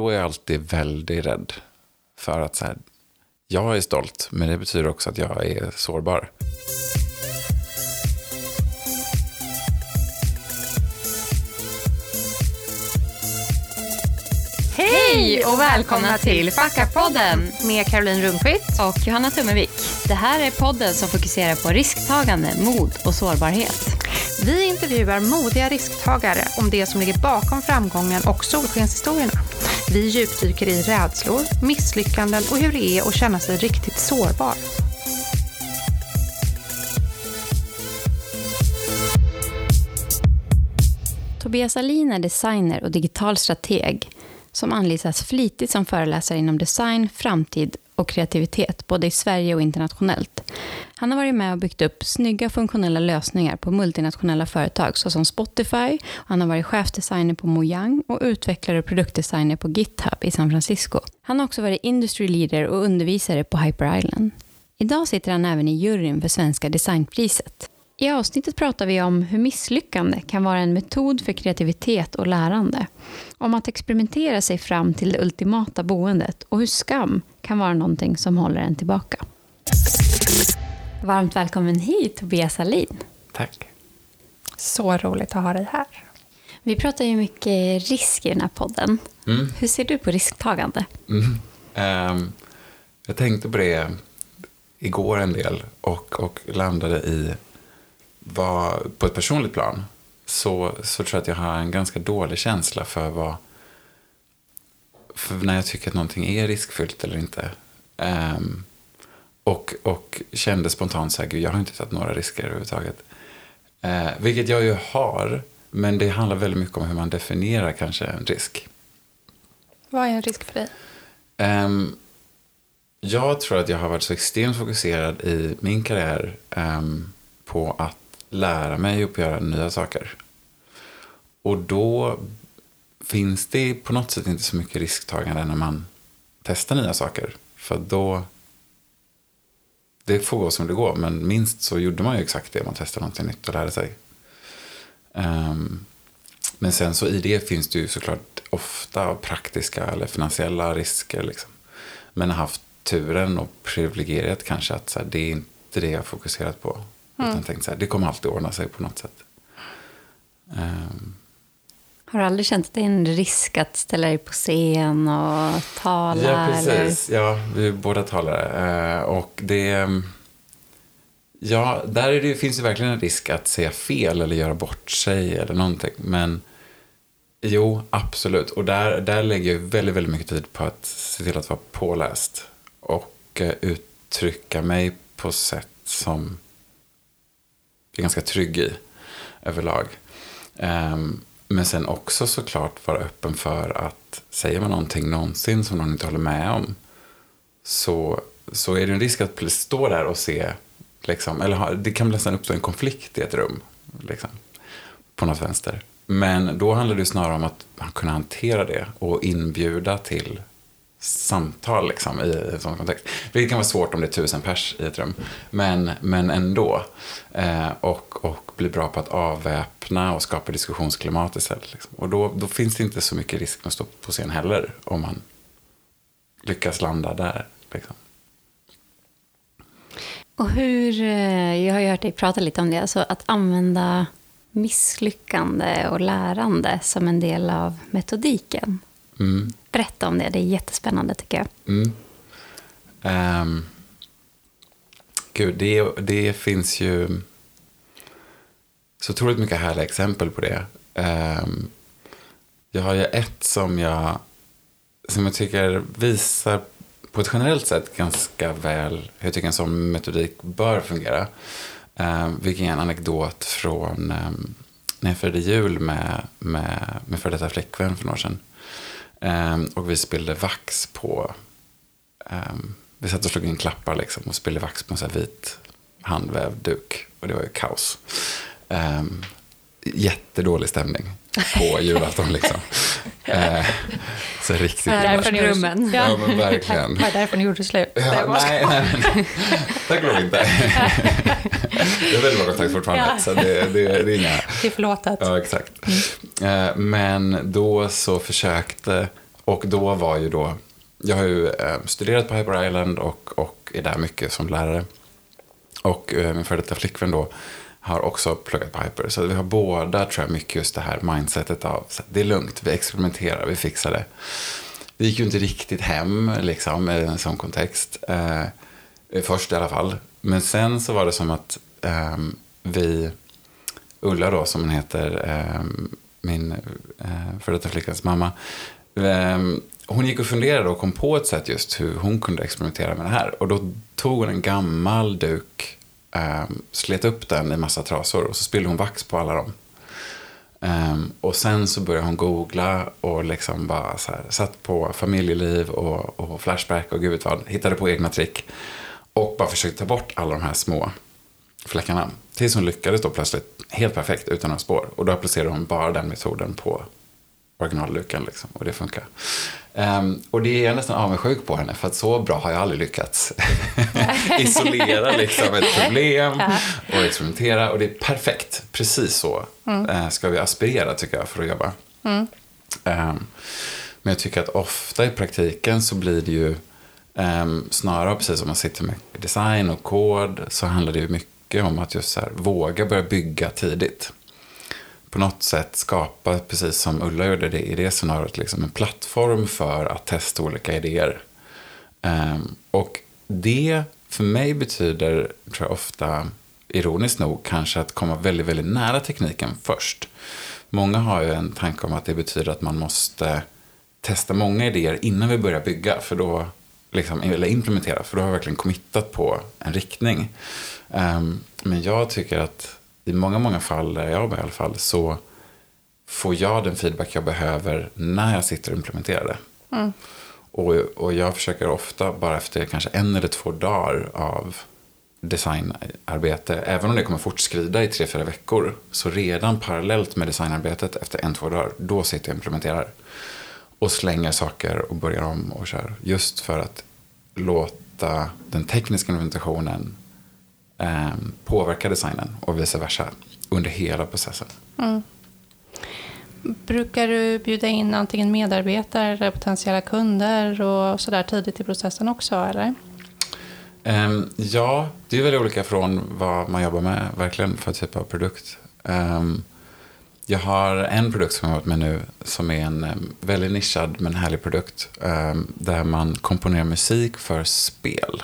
då är jag alltid väldigt rädd för att så här, jag är stolt, men det betyder också att jag är sårbar. Hej och välkomna till Facka-podden med Caroline Rundqvist. och Johanna Tummevik. Det här är podden som fokuserar på risktagande, mod och sårbarhet. Vi intervjuar modiga risktagare om det som ligger bakom framgången och solskenshistorierna. Vi djupdyker i rädslor, misslyckanden och hur det är att känna sig riktigt sårbar. Tobias Alin är designer och digital strateg som anlitas flitigt som föreläsare inom design, framtid och kreativitet, både i Sverige och internationellt. Han har varit med och byggt upp snygga funktionella lösningar på multinationella företag såsom Spotify. Han har varit chefdesigner på Mojang och utvecklare och produktdesigner på GitHub i San Francisco. Han har också varit industry leader och undervisare på Hyper Island. Idag sitter han även i juryn för Svenska designpriset. I avsnittet pratar vi om hur misslyckande kan vara en metod för kreativitet och lärande. Om att experimentera sig fram till det ultimata boendet och hur skam kan vara någonting som håller en tillbaka. Varmt välkommen hit Tobias Alin. Tack. Så roligt att ha dig här. Vi pratar ju mycket risk i den här podden. Mm. Hur ser du på risktagande? Mm. Ehm, jag tänkte på det igår en del och, och landade i vad, på ett personligt plan så, så tror jag att jag har en ganska dålig känsla för vad för när jag tycker att någonting är riskfyllt eller inte. Ehm, och, och kände spontant så här, gud jag har inte tagit några risker överhuvudtaget. Uh, vilket jag ju har, men det handlar väldigt mycket om hur man definierar kanske en risk. Vad är en risk för dig? Ehm, jag tror att jag har varit så extremt fokuserad i min karriär ehm, på att lära mig och göra nya saker. Och då finns det på något sätt inte så mycket risktagande när man testar nya saker. För då, det får gå som det går, men minst så gjorde man ju exakt det, man testade någonting nytt och lärde sig. Ehm, men sen så i det finns det ju såklart ofta praktiska eller finansiella risker. Liksom. Men haft turen och privilegiet kanske att så här, det är inte det jag fokuserat på. Mm. Utan tänkt så här, det kommer alltid ordna sig på något sätt. Ehm, Har du aldrig känt att det är en risk att ställa dig på scen och tala? Ja, Eller? precis. Ja, vi är båda talare. Eh, och det... Ja, där är det, finns det verkligen en risk att säga fel eller göra bort sig eller någonting. Men jo, absolut. Och där, där lägger jag väldigt, väldigt mycket tid på att se till att vara påläst. Och eh, uttrycka mig på sätt som jag är ganska trygg i överlag. Ehm, men sen också såklart vara öppen för att säger man någonting någonsin som någon inte håller med om så, så är det en risk att stå där och se, liksom, eller ha, det kan nästan uppstå en konflikt i ett rum liksom, på något vänster. Men då handlar det snarare om att kunna hantera det och inbjuda till samtal liksom, i en sån kontext. Vilket kan vara svårt om det är tusen pers i ett rum. Men, men ändå. Eh, och, och bli bra på att avväpna och skapa diskussionsklimat istället. Liksom. Och då, då finns det inte så mycket risk med att stå på scen heller. Om man lyckas landa där. Liksom. Och hur, eh, jag har ju hört dig prata lite om det, alltså att använda misslyckande och lärande som en del av metodiken. Mm. Berätta om det, det är jättespännande tycker jag. Mm. Um, gud, det, det finns ju så otroligt mycket härliga exempel på det. Um, jag har ju ett som jag, som jag tycker visar på ett generellt sätt ganska väl hur jag tycker en sån metodik bör fungera. Um, vilken är en anekdot från um, när jag firade jul med, med, med före detta flickvän för några år sedan. Um, och vi spillde vax på... um, vi satt och slog in klappar liksom och spillde vax på en sån här vit handvävd duk. Och det var ju kaos. Um, jättedålig stämning på julafton liksom. Eh, så riktigt ni gjorde- rummen. Ja, men verkligen. Var det därför ni gjorde slut? Ja, Det var- nej, nej, men, tack och lov inte. Vi har väldigt bra kontakt fortfarande, Ja. så det, det, det är inga... Det är förlåtet. Ja, exakt. Eh, Men då så försökte Och då var ju då, jag har ju eh, studerat på Hyper Island och, och är där mycket som lärare. Och eh, min före detta flickvän då har också pluggat på Hyper. Så vi har båda, tror jag, mycket just det här mindsetet av så, det är lugnt, vi experimenterar, vi fixar det. Det gick ju inte riktigt hem liksom, i en sån kontext. Eh, eh, först i alla fall. Men sen så var det som att eh, vi, Ulla då som hon heter, eh, min eh, före detta flickans mamma. Eh, hon gick och funderade och kom på ett sätt just hur hon kunde experimentera med det här. Och då tog hon en gammal duk, eh, slet upp den i massa trasor och så spillde hon vax på alla dem. Um, och sen så började hon googla och liksom bara så här, satt på familjeliv och, och Flashback och gud vet vad, hittade på egna trick. Och bara försökte ta bort alla de här små fläckarna. Tills hon lyckades då plötsligt helt perfekt utan några spår. Och då applicerade hon bara den metoden på originallukan liksom. Och det funkar. Um, och det är jag nästan avundsjuk på henne, för att så bra har jag aldrig lyckats. Isolera liksom ett problem och experimentera. Och det är perfekt, precis så mm. uh, ska vi aspirera tycker jag för att jobba. Mm. Um, men jag tycker att ofta i praktiken så blir det ju um, snarare, precis som man sitter med design och kod, så handlar det ju mycket om att just så här, våga börja bygga tidigt på något sätt skapa, precis som Ulla gjorde det i det scenariot, liksom en plattform för att testa olika idéer. Um, och det för mig betyder, tror jag ofta, ironiskt nog, kanske att komma väldigt, väldigt nära tekniken först. Många har ju en tanke om att det betyder att man måste testa många idéer innan vi börjar bygga, för då, liksom, eller implementera, för då har vi verkligen committat på en riktning. Um, men jag tycker att i många, många fall, där jag jobbar i alla fall, så får jag den feedback jag behöver när jag sitter och implementerar det. Mm. Och, och jag försöker ofta, bara efter kanske en eller två dagar av designarbete, även om det kommer fortskrida i tre, fyra veckor, så redan parallellt med designarbetet efter en, två dagar, då sitter jag och implementerar. Och slänger saker och börjar om och kör. Just för att låta den tekniska implementationen eh, påverka designen och vice versa under hela processen. Mm. Brukar du bjuda in antingen medarbetare eller potentiella kunder och sådär tidigt i processen också? Eller? Um, ja, det är väldigt olika från vad man jobbar med verkligen för typ av produkt. Um, jag har en produkt som jag har varit med nu som är en um, väldigt nischad men härlig produkt. där man komponerar musik för spel.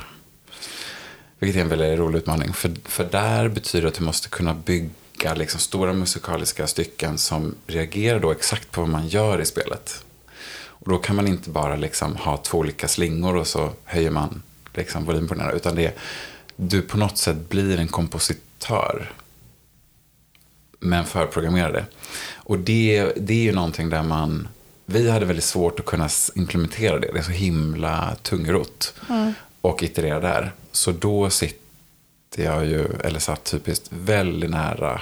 Vilket är en väldigt rolig utmaning. För, för där betyder det att du måste kunna bygga liksom stora musikaliska stycken som reagerar då exakt på vad man gör i spelet. Och då kan man inte bara liksom ha två olika slingor och så höjer man liksom volym på den här. Utan det är, du på något sätt blir en kompositör. Men förprogrammerade. Och det, det är ju någonting där man vi hade väldigt svårt att kunna implementera det. Det är så himla tungrot. Mm. Och iterera där. Så då sitter jag ju, eller satt typiskt, väldigt nära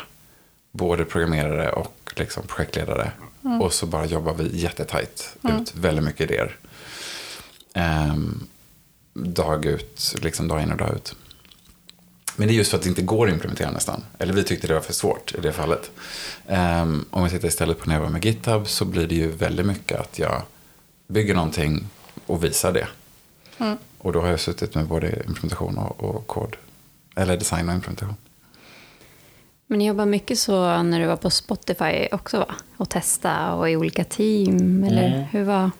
både programmerare och liksom projektledare. Mm. Och så bara jobbar vi jättetajt mm. ut väldigt mycket idéer. Um, dag ut, liksom dag in och dag ut. Men det är just för att det inte går att implementera nästan. Eller vi tyckte det var för svårt i det fallet. Um, om vi tittar istället på när jag var med GitHub så blir det ju väldigt mycket att jag bygger någonting och visar det. Mm. Och då har jag suttit med både implementation och, och kod. Eller design och implementation. Men ni jobbar mycket så när du var på Spotify också va? Och testa och i olika team, eller mm. hur var?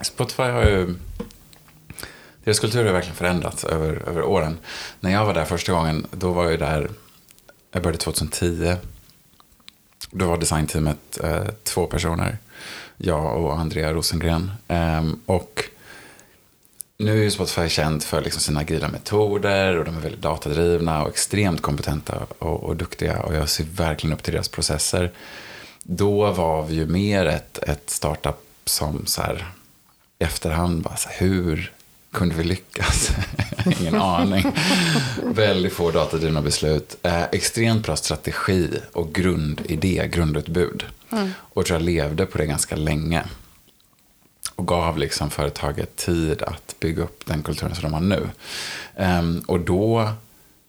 Spotify har ju... Deras kultur har verkligen förändrats över, över åren. När jag var där första gången, då var jag där... Jag började 2010. Då var designteamet eh, två personer. Jag och Andrea Rosengren. Eh, och nu är ju Spotify känd för liksom sina agila metoder och de är väldigt datadrivna och extremt kompetenta och, och duktiga och jag ser verkligen upp till deras processer. Då var vi ju mer ett, ett startup som så här, i efterhand bara så här, hur kunde vi lyckas? Ingen aning. Väldigt få datadrivna beslut. Eh, extremt bra strategi och grundidé, grundutbud. Mm. Och tror jag levde på det ganska länge och gav liksom företaget tid att bygga upp den kulturen som de har nu. Um, och då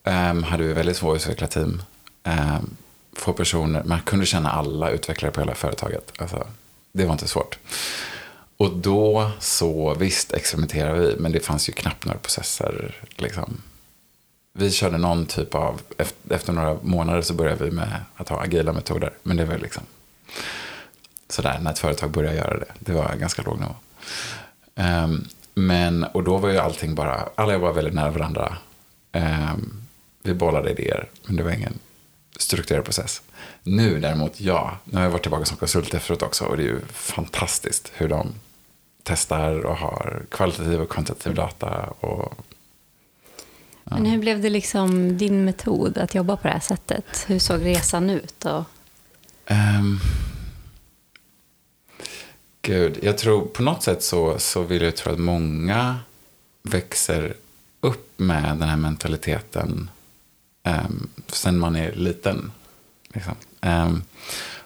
um, hade vi väldigt få utvecklarteam. Um, ehm, få personer, man kunde känna alla utvecklare på hela företaget. Alltså, det var inte svårt. Och då så, visst experimenterade vi, men det fanns ju knappt några processer. Liksom. Vi körde någon typ av, efter några månader så började vi med att ha agila metoder. Men det var liksom sådär när ett företag började göra det. Det var ganska låg nivå. Um, men, och då var ju allting bara, alla jobbade väldigt nära varandra. Um, vi bollade idéer, men det var ingen strukturerad process. Nu däremot, ja. Nu har jag varit tillbaka som konsult efteråt också och det är ju fantastiskt hur de testar och har kvalitativ och kvantitativ data. Och, ja. Men hur blev det liksom din metod att jobba på det här sättet? Hur såg resan ut? Och... Um, gud, jag tror på något sätt så, så vill jag tro att många växer upp med den här mentaliteten um, sen man är liten. Liksom. Um,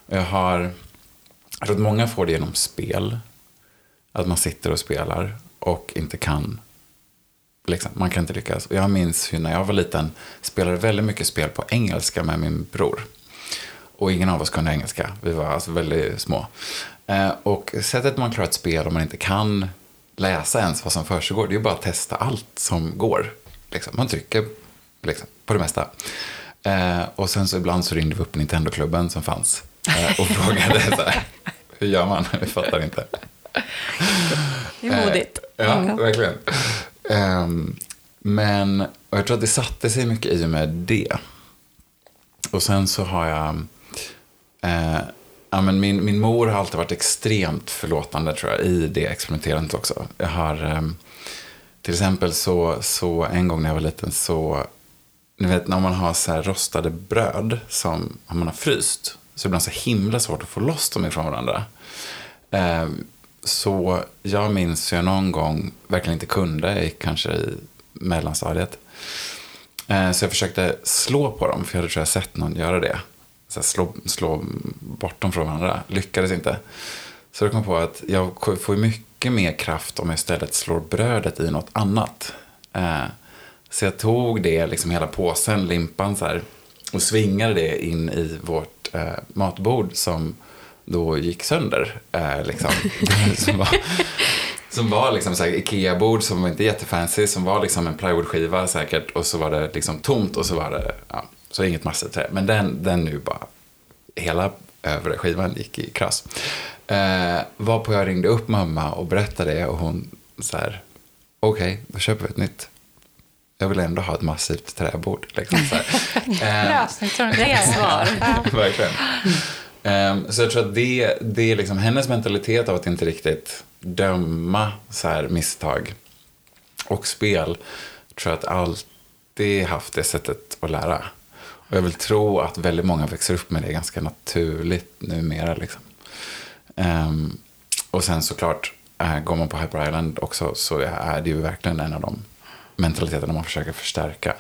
jag har, jag tror att många får det genom spel. Att man sitter och spelar och inte kan. Liksom, man kan inte lyckas. jag minns hur när jag var liten spelade väldigt mycket spel på engelska med min bror. Och ingen av oss kunde engelska. Vi var alltså väldigt små. Uh, och sättet man klarar ett spel om man inte kan läsa ens vad som försiggår, det är ju bara att testa allt som går. Liksom. Man trycker liksom, på det mesta. Eh, och sen så ibland så ringde vi upp Nintendo-klubben som fanns eh, och frågade så här, hur gör man? Vi fattar inte. Det är modigt. Eh, ja, verkligen. Ehm, men och jag tror att det satte sig mycket i och med det. Och sen så har jag... Eh, ja, men min, min mor har alltid varit extremt förlåtande tror jag, i det experimenterandet också. Jag har... Eh, till exempel så, så en gång när jag var liten så ni vet när man har så här rostade bröd som man har fryst. Så det ibland så himla svårt att få loss dem ifrån varandra. Eh, så jag minns jag någon gång verkligen inte kunde, jag gick kanske i mellanstadiet. Eh, så jag försökte slå på dem, för jag hade tror jag sett någon göra det. Så slå, slå bort dem från varandra. Lyckades inte. Så jag kom på att jag får mycket mer kraft om jag istället slår brödet i något annat. Eh, så jag tog det, liksom hela påsen, limpan så här, och svingade det in i vårt eh, matbord som då gick sönder. Eh, liksom. som var, som var liksom så här Ikea-bord som var inte jättefancy, som var liksom en plywoodskiva säkert och så var det liksom tomt och så var det, ja, så inget masseträ. Men den, den nu bara, hela övre skivan gick i krass. Eh, varpå jag ringde upp mamma och berättade det och hon så här, okej, okay, då köper vi ett nytt jag vill ändå ha ett massivt träbord. Liksom, så Lösning från det svar. Verkligen. Um, så jag tror att det, det är liksom hennes mentalitet av att inte riktigt döma så här misstag och spel. Tror jag att alltid haft det sättet att lära. Och jag vill tro att väldigt många växer upp med det ganska naturligt numera. Liksom. Um, och sen såklart, äh, går man på Hyper Island också så är det ju verkligen en av de mentaliteten man försöker förstärka.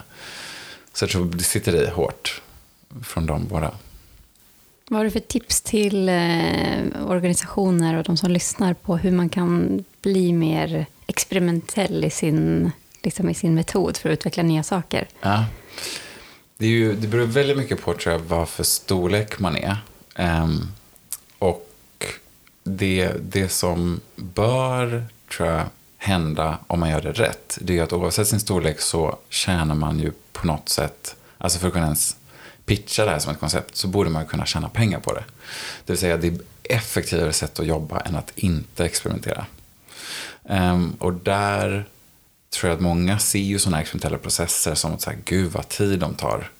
Så jag tror det sitter i hårt från de båda. Vad har du för tips till eh, organisationer och de som lyssnar på hur man kan bli mer experimentell i sin, liksom i sin metod för att utveckla nya saker? Ja. Det, är ju, det beror väldigt mycket på tror jag, vad för storlek man är. Um, och det, det som bör, tror jag, hända om man gör det rätt, det är att oavsett sin storlek så tjänar man ju på något sätt, alltså för att kunna ens pitcha det här som ett koncept så borde man kunna tjäna pengar på det. Det vill säga det är effektivare sätt att jobba än att inte experimentera. Um, och där tror jag att många ser ju sådana här experimentella processer som att så här, gud vad tid de tar.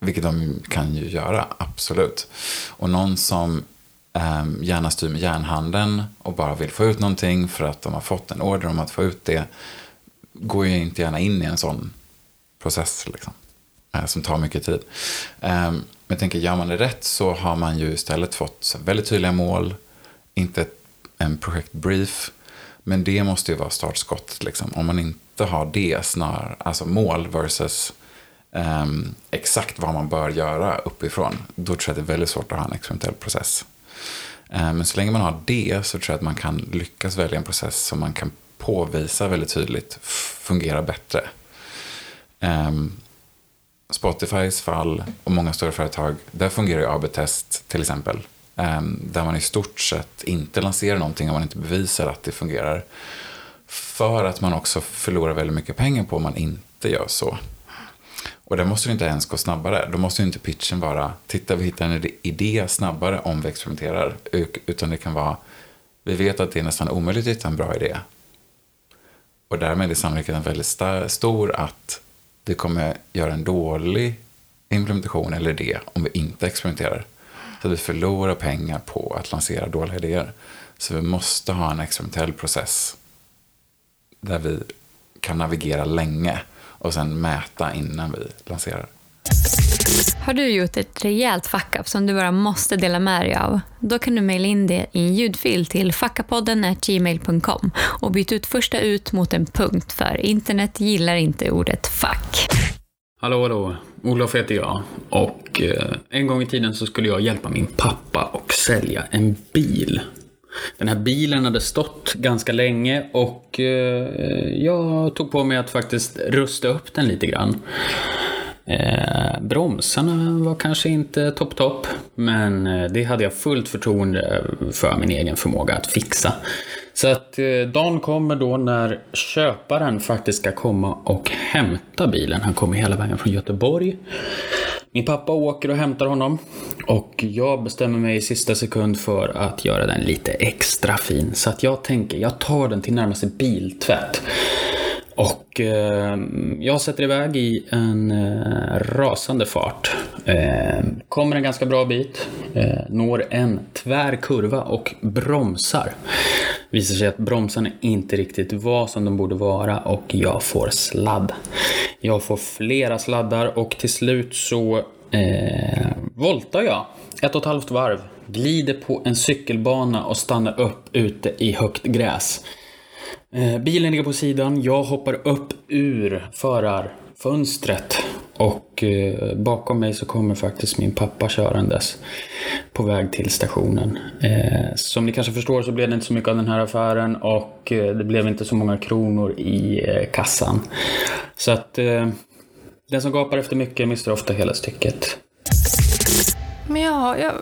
Vilket de kan ju göra, absolut. Och någon som eh, gärna styr med järnhanden och bara vill få ut någonting för att de har fått en order om att få ut det går ju inte gärna in i en sån process liksom, eh, som tar mycket tid. Eh, men jag tänker, gör man det rätt så har man ju istället fått väldigt tydliga mål, inte en projektbrief, men det måste ju vara startskott. Liksom. Om man inte ha det, snarare, alltså mål versus um, exakt vad man bör göra uppifrån, då tror jag att det är väldigt svårt att ha en experimentell process. Ehm, men så länge man har det så tror jag att man kan lyckas välja en process som man kan påvisa väldigt tydligt fungerar bättre. Um, Spotifys fall och många större företag, där fungerar ju AB-test till exempel där man i stort sett inte lanserar någonting om man inte bevisar att det fungerar. För att man också förlorar väldigt mycket pengar på om man inte gör så. Och det måste ju inte ens gå snabbare. Då måste ju inte pitchen vara, titta vi hittar en idé snabbare om vi experimenterar. Utan det kan vara, vi vet att det är nästan omöjligt att hitta en bra idé. Och därmed är sannolikheten väldigt stor att det kommer göra en dålig implementation eller idé om vi inte experimenterar. Så vi förlorar pengar på att lansera dåliga idéer. Så vi måste ha en experimentell process där vi kan navigera länge och sen mäta innan vi lanserar. Har du gjort ett rejält fuck-up som du bara måste dela med dig av? Då kan du mejla in det i en ljudfil till fuckapodden.gmail.com och byta ut första ut mot en punkt för internet gillar inte ordet fuck. Hallå, hallå. Olof heter jag. Och eh, en gång i tiden så skulle jag hjälpa min pappa att sälja en bil. Den här bilen hade stått ganska länge och eh, jag tog på mig att faktiskt rusta upp den lite grann. Eh, bromsarna var kanske inte topp topp, men eh, det hade jag fullt förtroende för min egen förmåga att fixa. Så att eh, dagen kommer då när köparen faktiskt ska komma och hämta bilen. Han kommer hela vägen från Göteborg. Min pappa åker och hämtar honom och jag bestämmer mig i sista sekund för att göra den lite extra fin. Så att jag tänker, jag tar den till närmaste biltvätt. Och eh, jag sätter iväg i en eh, rasande fart. Eh, kommer en ganska bra bit. Eh, når en tvär kurva och bromsar. Visar sig att bromsarna inte riktigt var som de borde vara och jag får sladd. Jag får flera sladdar och till slut så eh, voltar jag ett och ett halvt varv. Glider på en cykelbana och stannar upp ute i högt gräs. Eh, bilen ligger på sidan, jag hoppar upp ur förarfönstret och eh, bakom mig så kommer faktiskt min pappa körandes på väg till stationen. Eh, som ni kanske förstår så blev det inte så mycket av den här affären och det blev inte så många kronor i kassan. Så att den som gapar efter mycket mister ofta hela stycket. Men ja, jag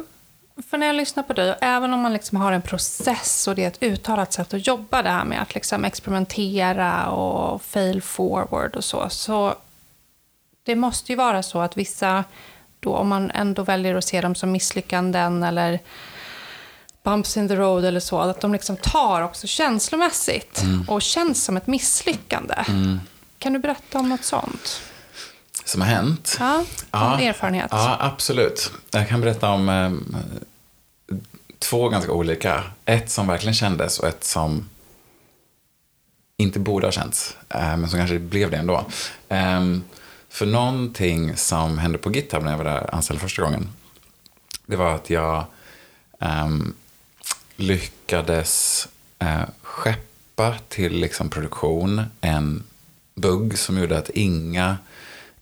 för när jag lyssnar på dig, och även om man liksom har en process och det är ett uttalat sätt att jobba det här med att liksom experimentera och fail forward och så, så det måste ju vara så att vissa, då, om man ändå väljer att se dem som misslyckanden eller bumps in the road eller så, att de liksom tar också känslomässigt mm. och känns som ett misslyckande. Mm. Kan du berätta om något sånt? Som har hänt? Ja, ja erfarenhet. Ja, absolut. Jag kan berätta om eh, två ganska olika. Ett som verkligen kändes och ett som inte borde ha känts, eh, men som kanske blev det ändå. Ehm, för någonting som hände på GitHub när jag var där anställd första gången, det var att jag ehm, lyckades eh, skeppa till liksom produktion en bugg som gjorde att inga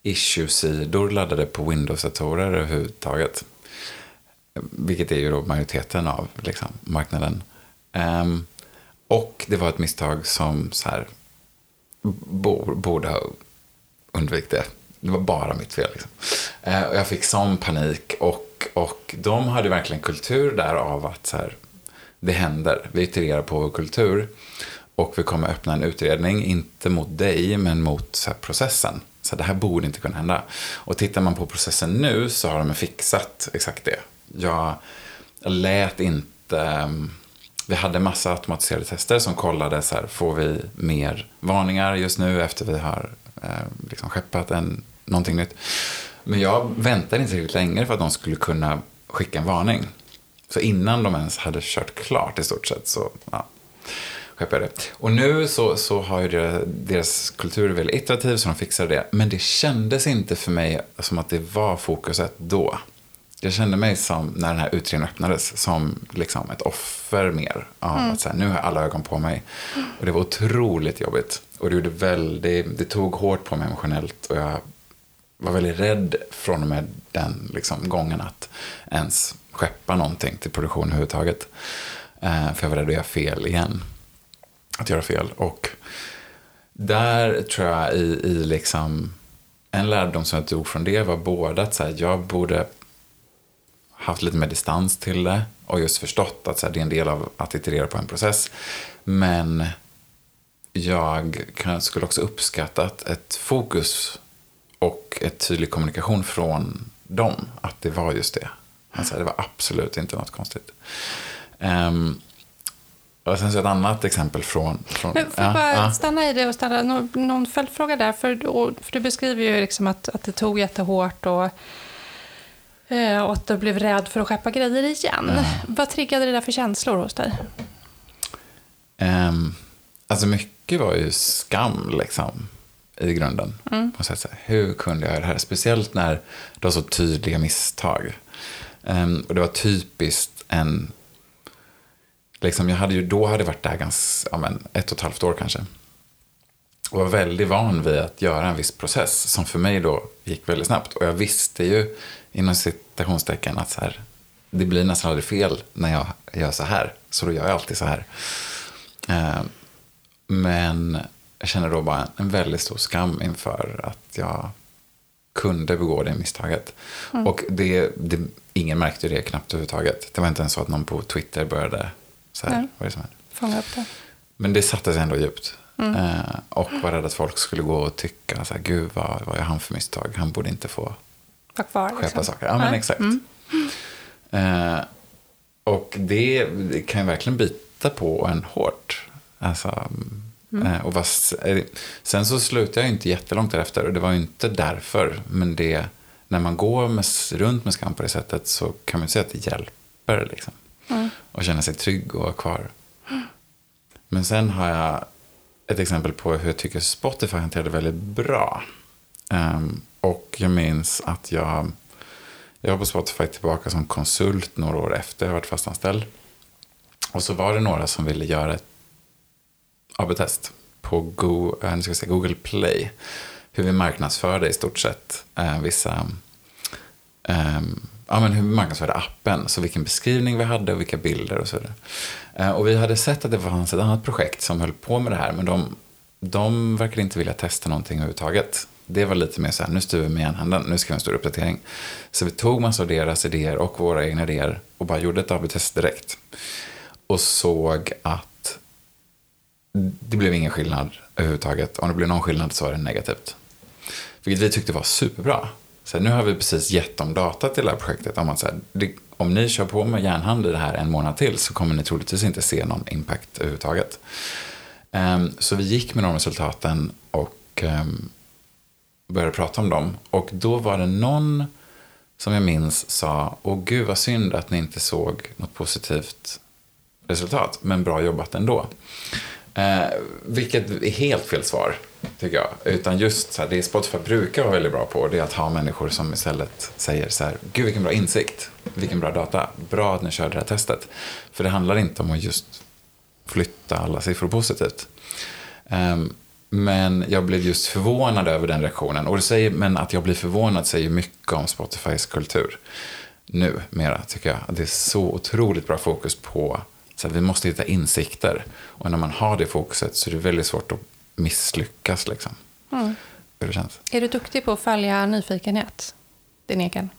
issue-sidor laddade på Windows-datorer överhuvudtaget. Vilket är ju då majoriteten av liksom, marknaden. Um, och det var ett misstag som så här, bo, borde ha undvikit det. Det var bara mitt fel. Liksom. Uh, och jag fick sån panik. Och, och de hade verkligen kultur där av att så här, det händer. Vi itererar på vår kultur. Och vi kommer öppna en utredning, inte mot dig, men mot så här, processen. Så det här borde inte kunna hända. Och tittar man på processen nu så har de fixat exakt det jag lät inte... Ehm, vi hade massa automatiserade tester som kollade så här, får vi mer varningar just nu efter vi har eh, liksom skeppat en, någonting nytt. Men jag väntade inte riktigt länge för att de skulle kunna skicka en varning. Så innan de ens hade kört klart i stort sett så ja, skeppade jag det. Och nu så, så har ju deras, deras kultur väldigt iterativ så de fixade det. Men det kändes inte för mig som att det var fokuset då jag kände mig som, när den här utredningen öppnades, som liksom ett offer mer. Av mm. att så här, nu har alla ögon på mig. Och det var otroligt jobbigt. Och det, gjorde väldigt, det tog hårt på mig emotionellt. Och jag var väldigt rädd från och med den liksom, gången att ens skeppa någonting till produktion överhuvudtaget. Eh, för jag var rädd att göra fel igen. Att göra fel. Och där tror jag i, i liksom, en lärdom som jag tog från det var både att så här, jag borde haft lite mer distans till det och just förstått att så här, det är en del av att iterera på en process. Men jag skulle också uppskattat ett fokus och ett tydlig kommunikation från dem. Att det var just det. Alltså, det var absolut inte något konstigt. Um, och sen så ett annat exempel från... från Men får jag bara stanna i det och ställa någon, någon följdfråga där? För, för du beskriver ju liksom att, att det tog jättehårt och, och att du blev rädd för att skeppa grejer igen. Ja. Vad triggade det där för känslor hos dig? Um, alltså mycket var ju skam liksom i grunden. Mm. Och så här, hur kunde jag göra det här? Speciellt när det var så tydliga misstag. Um, och det var typiskt en liksom, jag hade ju då hade varit där ganska, ja, men, ett och ett halvt år kanske. Och var väldigt van vid att göra en viss process som för mig då gick väldigt snabbt. Och jag visste ju inom citationstecken att så här, det blir nästan aldrig fel när jag gör så här. Så då gör jag alltid så här. Eh, men jag känner då bara en väldigt stor skam inför att jag kunde begå det misstaget. Mm. Och det, det, ingen märkte det knappt överhuvudtaget. Det var inte ens så att någon på Twitter började så här, vad är det som händer? Fånga upp det. Men det satte sig ändå djupt. Mm. Eh, och var rädd att folk skulle gå och tycka, så här, gud vad, vad är han för misstag? Han borde inte få kvar, skeppa liksom. saker. Ja, men exakt. Mm. Eh, och det, det, kan ju verkligen bita på en hårt. Alltså, mm. eh, och var, eh, sen så slutade jag inte jättelångt därefter och det var ju inte därför. Men det, när man går med, runt med skam på det sättet så kan man säga att det hjälper. Liksom. Mm. Och känna sig trygg och vara kvar. Men sen har jag ett exempel på hur jag tycker Spotify hanterade väldigt bra. Um, och jag minns att jag, jag var på Spotify tillbaka som konsult några år efter jag varit fastanställd. Och så var det några som ville göra ett AB-test på Go, eh, nu ska säga, Google Play. Hur vi marknadsförde i stort sett eh, vissa eh, ja, men hur vi marknadsförde appen. Så vilken beskrivning vi hade och vilka bilder och så vidare. Eh, och vi hade sett att det fanns ett annat projekt som höll på med det här. Men de, de verkade inte vilja testa någonting överhuvudtaget. Det var lite mer så här, nu styr vi med järnhanden, nu ska vi ha en stor uppdatering. Så vi tog massor av deras idéer och våra egna idéer och bara gjorde ett AB-test direkt. Och såg att det blev ingen skillnad överhuvudtaget. Om det blev någon skillnad så var det negativt. Vilket vi tyckte var superbra. Så nu har vi precis gett dem data till det här projektet om att så här, det, om ni kör på med järnhand i det här en månad till så kommer ni troligtvis inte se någon impact överhuvudtaget. Um, så vi gick med de resultaten och um, började prata om dem. Och då var det någon som jag minns sa, åh gud vad synd att ni inte såg något positivt resultat, men bra jobbat ändå. Eh, vilket är helt fel svar tycker jag. Utan just så här, det Spotify brukar vara väldigt bra på, det är att ha människor som istället säger så här, gud vilken bra insikt, vilken bra data, bra att ni körde det här testet. För det handlar inte om att just flytta alla siffror positivt. Um, men jag blev just förvånad över den reaktionen. Och det säger, men att jag blir förvånad säger mycket om Spotifys kultur. Nu, mera, tycker jag. Det är så otroligt bra fokus på så vi måste hitta insikter. Och när man har det fokuset så är det väldigt svårt att misslyckas. Liksom. Mm. Hur det känns. Är du duktig på att följa nyfikenhet? Din egen?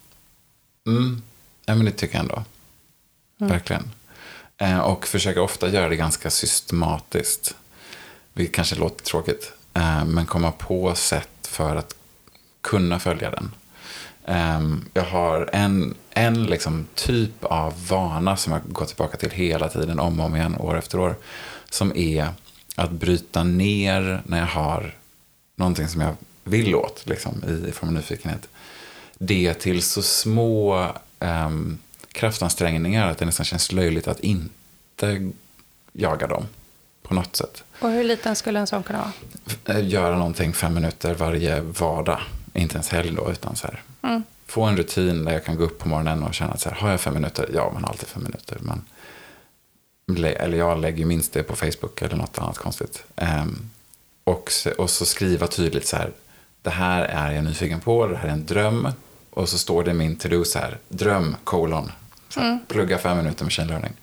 Mm. Ja, men det tycker jag ändå. Mm. Verkligen. Eh, och försöker ofta göra det ganska systematiskt. Vilket kanske låter tråkigt. Eh, men komma på sätt för att kunna följa den. Ehm, jag har en, en liksom typ av vana som jag går tillbaka till hela tiden, om och om igen, år efter år. Som är att bryta ner när jag har någonting som jag vill åt, liksom, i, i form av nyfikenhet. Det till så små um, kraftansträngningar att det nästan känns löjligt att inte jaga dem på något sätt. Och hur liten skulle en sån kunna vara? Eh, göra någonting fem minuter varje vardag. Inte ens helg då, utan så här. Mm. Få en rutin där jag kan gå upp på morgonen och känna att så här, har jag fem minuter? Ja, man har alltid fem minuter. Men eller jag lägger minst det på Facebook eller något annat konstigt. Um, och, och så skriva tydligt så här, det här är jag nyfiken på, det här är en dröm. Och så står det min to-do så här, dröm, kolon. Mm. Plugga fem minuter med känlearning.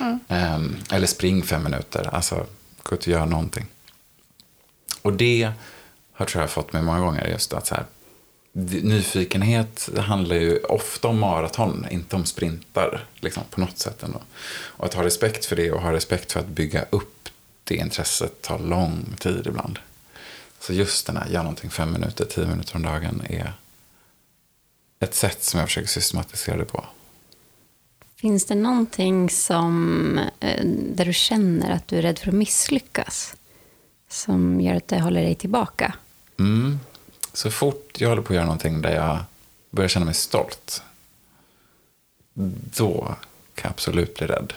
Mm. Um, eller spring fem minuter, alltså gå ut och göra någonting. Och det har tror jag fått mig många gånger just att så här, nyfikenhet handlar ju ofta om maraton, inte om sprintar. Liksom, på något sätt ändå. Och att ha respekt för det och ha respekt för att bygga upp det intresset tar lång tid ibland. Så just den här, gör någonting fem minuter, tio minuter om dagen är ett sätt som jag försöker systematisera det på. Finns det någonting som, eh, där du känner att du är rädd för att misslyckas? Som gör att det håller dig tillbaka? Mm. Så fort jag håller på att göra någonting där jag börjar känna mig stolt, då kan jag absolut bli rädd.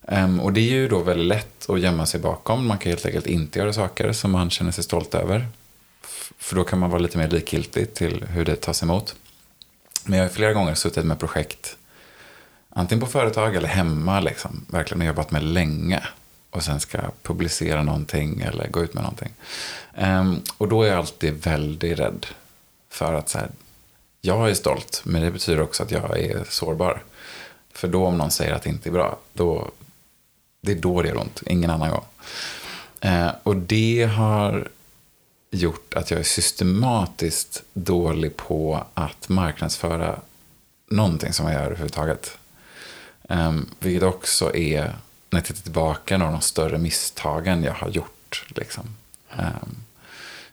Um, och det är ju då väldigt lätt att gömma sig bakom. Man kan helt enkelt inte göra saker som man känner sig stolt över. För då kan man vara lite mer likgiltig till hur det tas emot. Men jag har flera gånger suttit med projekt, antingen på företag eller hemma, liksom, verkligen jobbat med länge. Och sen ska publicera någonting eller gå ut med någonting. Um, och då är jag alltid väldigt rädd för att så här, jag är stolt, men det betyder också att jag är sårbar. För då om någon säger att det inte är bra, då, det är då det gör ont, ingen annan gång. Uh, och det har gjort att jag är systematiskt dålig på att marknadsföra någonting som jag gör överhuvudtaget. Um, vilket också är, när jag tittar tillbaka, några av de större misstagen jag har gjort. Liksom. Um,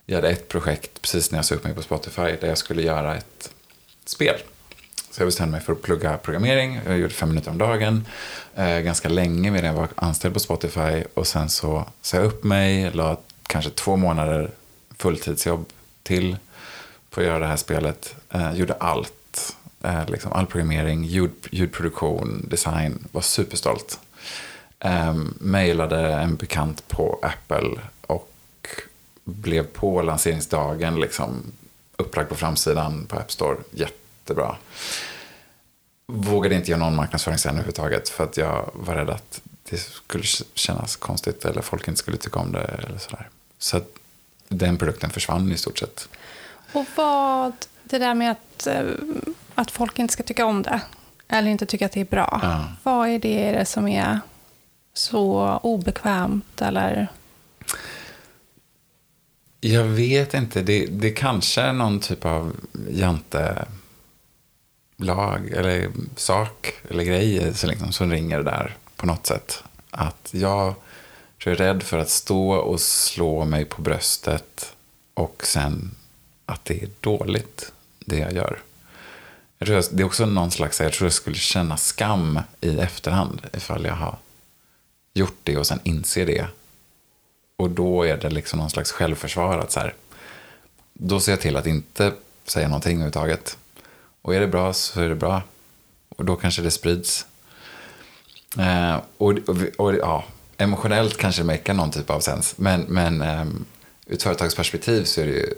jag hade ett projekt precis när jag såg upp mig på Spotify där jag skulle göra ett spel. Så jag bestämde mig för att plugga programmering. Jag gjorde fem minuter om dagen. Eh, ganska länge medan jag var anställd på Spotify. Och sen så sa jag upp mig, la kanske två månader fulltidsjobb till på att göra det här spelet. Eh, gjorde allt. Eh, liksom all programmering, ljud, ljudproduktion, design. Var superstolt. Eh, mailade en bekant på Apple och blev på lanseringsdagen liksom upplagd på framsidan på App Store. Jättebra. Vågade inte göra någon marknadsföring sen överhuvudtaget för att jag var rädd att det skulle kännas konstigt eller folk inte skulle tycka om det eller sådär. Så den produkten försvann i stort sett. Och vad, det där med att, eh, att folk inte ska tycka om det, eller inte tycka att det är bra. Ja. Vad är det som är så obekvämt eller? Jag vet inte. Det, det kanske är någon typ av jantelag eller sak eller grej så liksom, som ringer där på något sätt. Att jag tror jag är rädd för att stå och slå mig på bröstet och sen att det är dåligt, det jag gör. Jag tror det är också någon slags, jag tror jag skulle känna skam i efterhand ifall jag har gjort det och sen inser det. Och då är det liksom någon slags självförsvar att så här, då ser jag till att inte säga någonting överhuvudtaget. Och är det bra så är det bra. Och då kanske det sprids. Eh, och, och, och, ja, emotionellt kanske det makar någon typ av sens. Men, men eh, ur ett företagsperspektiv så är det ju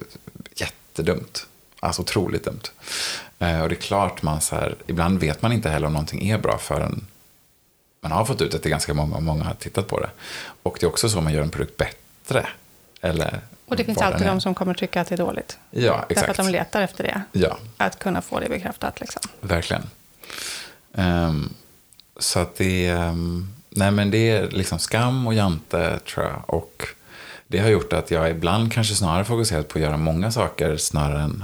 jättedumt. Alltså otroligt dumt. Uh, och det är klart, man så här, ibland vet man inte heller om någonting är bra förrän man har fått ut det till ganska många och många har tittat på det. Och det är också så man gör en produkt bättre. Eller och det finns alltid de som kommer tycka att det är dåligt. Ja, exakt. Därför att de letar efter det. Ja. Att kunna få det bekräftat. Liksom. Verkligen. Um, så att det... Um, Nej, men det är liksom skam och jante, tror jag. Och det har gjort att jag ibland kanske snarare fokuserat på att göra många saker snarare än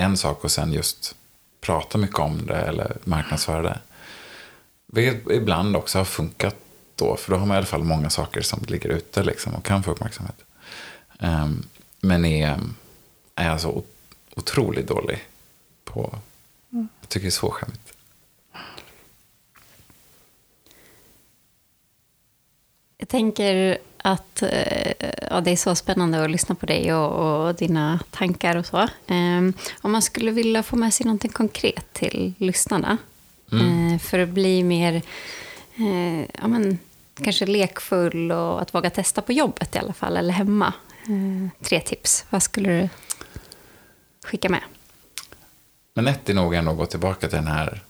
en sak och sen just prata mycket om det eller marknadsföra det. Vilket ibland också har funkat då, för då har man i alla fall många saker som ligger ute liksom och kan få uppmärksamhet. Um, men är, är alltså otroligt dålig på, mm. jag tycker det är så skämmigt. Jag tänker att eh, ja, det är så spännande att lyssna på dig och, och dina tankar och så. Um, om man skulle vilja få med sig någonting konkret till lyssnarna mm. uh, för att bli mer uh, ja, men, kanske lekfull och att våga testa på jobbet i alla fall, eller hemma. Uh, tre tips. Vad skulle du skicka med? Men ett är nog ändå att gå tillbaka till den här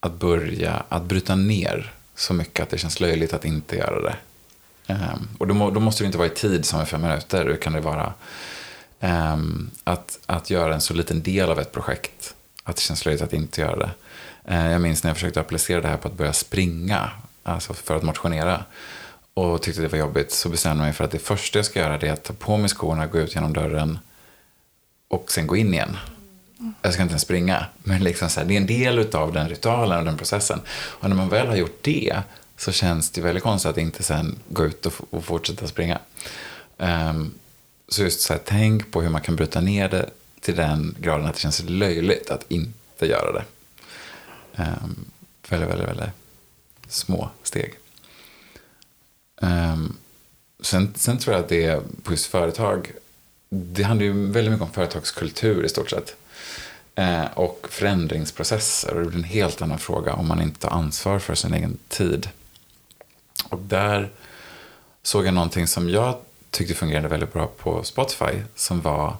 att börja, att bryta ner så mycket att det känns löjligt att inte göra det. Um, och då, må, då, måste det inte vara i tid som är fem minuter. Då kan det vara um, att, att göra en så liten del av ett projekt. Att det känns löjligt att inte göra det. Uh, jag minns när jag försökte applicera det här på att börja springa. Alltså för att motionera. Och tyckte det var jobbigt. Så bestämde jag mig för att det första jag ska göra är att ta på mig skorna, gå ut genom dörren. Och sen gå in igen. jag ska inte ens springa. Men liksom så här, det är en del av den ritualen och den processen. Och när man väl har gjort det så känns det väldigt konstigt att inte sen gå ut och, och fortsätta springa. Um, så just så här, tänk på hur man kan bryta ner det till den graden att det känns löjligt att inte göra det. Um, väldigt, väldigt, väldigt små steg. Um, sen, sen tror jag att det är på just företag, det handlar ju väldigt mycket om företagskultur i stort sett. Uh, och förändringsprocesser. Och det blir en helt annan fråga om man inte tar ansvar för sin egen tid. Och där såg jag någonting som jag tyckte fungerade väldigt bra på Spotify. Som var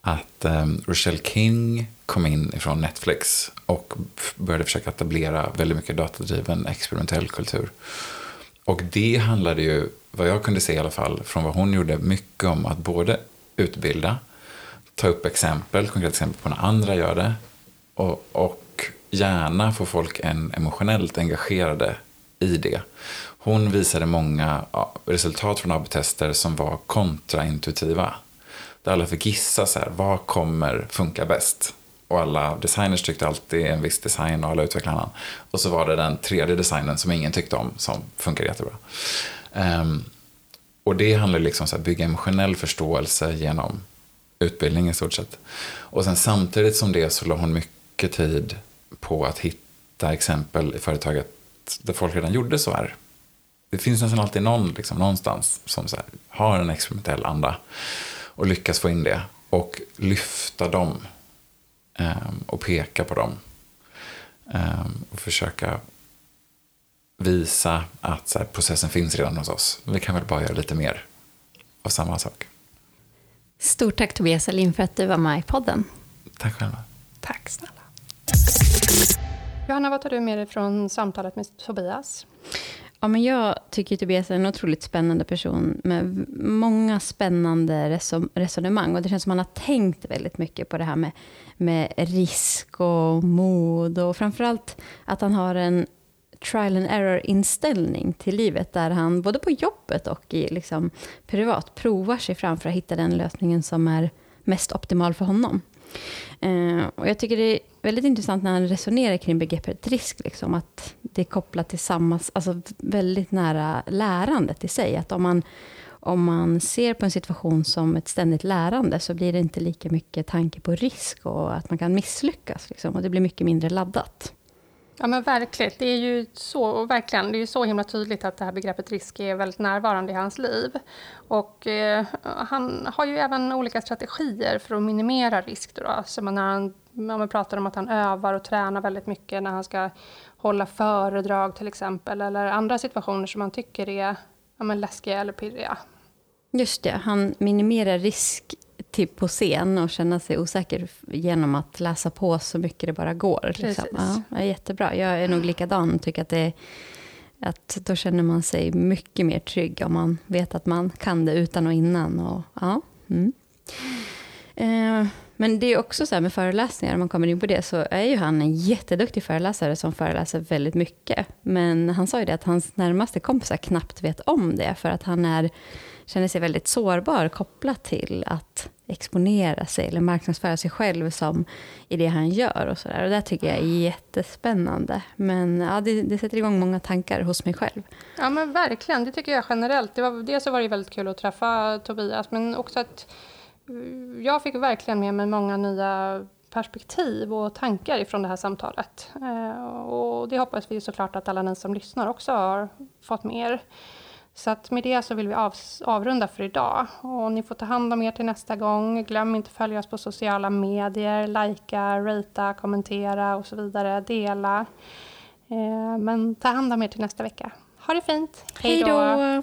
att um, Rochelle King kom in ifrån Netflix och började försöka etablera väldigt mycket datadriven experimentell kultur. Och det handlade ju, vad jag kunde se i alla fall, från vad hon gjorde, mycket om att både utbilda, ta upp exempel, konkreta exempel på när andra gör det och, och gärna få folk en emotionellt engagerade i det. Hon visade många resultat från AB-tester som var kontraintuitiva. Där alla fick gissa så här, vad kommer funka bäst? Och alla designers tyckte alltid en viss design och alla utvecklade annan. Och så var det den tredje designen som ingen tyckte om som funkade jättebra. Um, och det handlar liksom om att bygga emotionell förståelse genom utbildning i stort sett. Och sen samtidigt som det så la hon mycket tid på att hitta exempel i företaget där folk redan gjorde så här. Det finns nästan alltid någon liksom, någonstans som här, har en experimentell anda och lyckas få in det och lyfta dem um, och peka på dem um, och försöka visa att här, processen finns redan hos oss. Vi kan väl bara göra lite mer av samma sak. Stort tack Tobias Alin för att du var med i podden. Tack själva. Tack snälla. Johanna, vad tar du med dig från samtalet med Tobias? Ja, men jag tycker Tobias är en otroligt spännande person med många spännande resonemang. Och det känns som att han har tänkt väldigt mycket på det här med, med risk och mod. Och framförallt att han har en trial and error-inställning till livet där han både på jobbet och i liksom privat provar sig fram för att hitta den lösningen som är mest optimal för honom. Eh, och jag tycker det är väldigt intressant när han resonerar kring begreppet risk, liksom, att det är kopplat till samma, alltså väldigt nära lärandet i sig. Att om man, om man ser på en situation som ett ständigt lärande så blir det inte lika mycket tanke på risk och att man kan misslyckas. Liksom, och det blir mycket mindre laddat. Ja men verkligen, det är ju så, verkligen, det är ju så himla tydligt att det här begreppet risk är väldigt närvarande i hans liv. Och eh, han har ju även olika strategier för att minimera risk. Då, alltså, då. Så när han, man pratar om att han övar och tränar väldigt mycket när han ska hålla föredrag till exempel, eller andra situationer som han tycker är ja, men läskiga eller pirriga. Just det, han minimerar risk till på scen och känna sig osäker genom att läsa på så mycket det bara går. Liksom. Ja, jättebra. Jag är nog likadan. Tycker att, det, att då känner man sig mycket mer trygg om man vet att man kan det utan och innan. Och, ja. Mm. Eh, men det är också så här med föreläsningar, om man kommer in på det, så är ju han en jätteduktig föreläsare som föreläser väldigt mycket. Men han sa ju det att hans närmaste kompisar knappt vet om det, för att han är, känner sig väldigt sårbar kopplat till att exponera sig eller marknadsföra sig själv som i det han gör. Och, sådär. och det tycker jag är jättespännande. Men ja, det, det, sätter igång många tankar hos mig själv. Ja men verkligen, det tycker jag generellt. Det var, dels så var det väldigt kul att träffa Tobias, men också att jag fick verkligen med mig många nya perspektiv och tankar ifrån det här samtalet. Eh, och det hoppas vi såklart att alla ni som lyssnar också har fått med er. Så att med det så vill vi av, avrunda för idag. Och ni får ta hand om er till nästa gång. Glöm inte att följa oss på sociala medier. Likea, ratea, kommentera och så vidare. Dela. Eh, men ta hand om er till nästa vecka. Ha det fint. Hej då!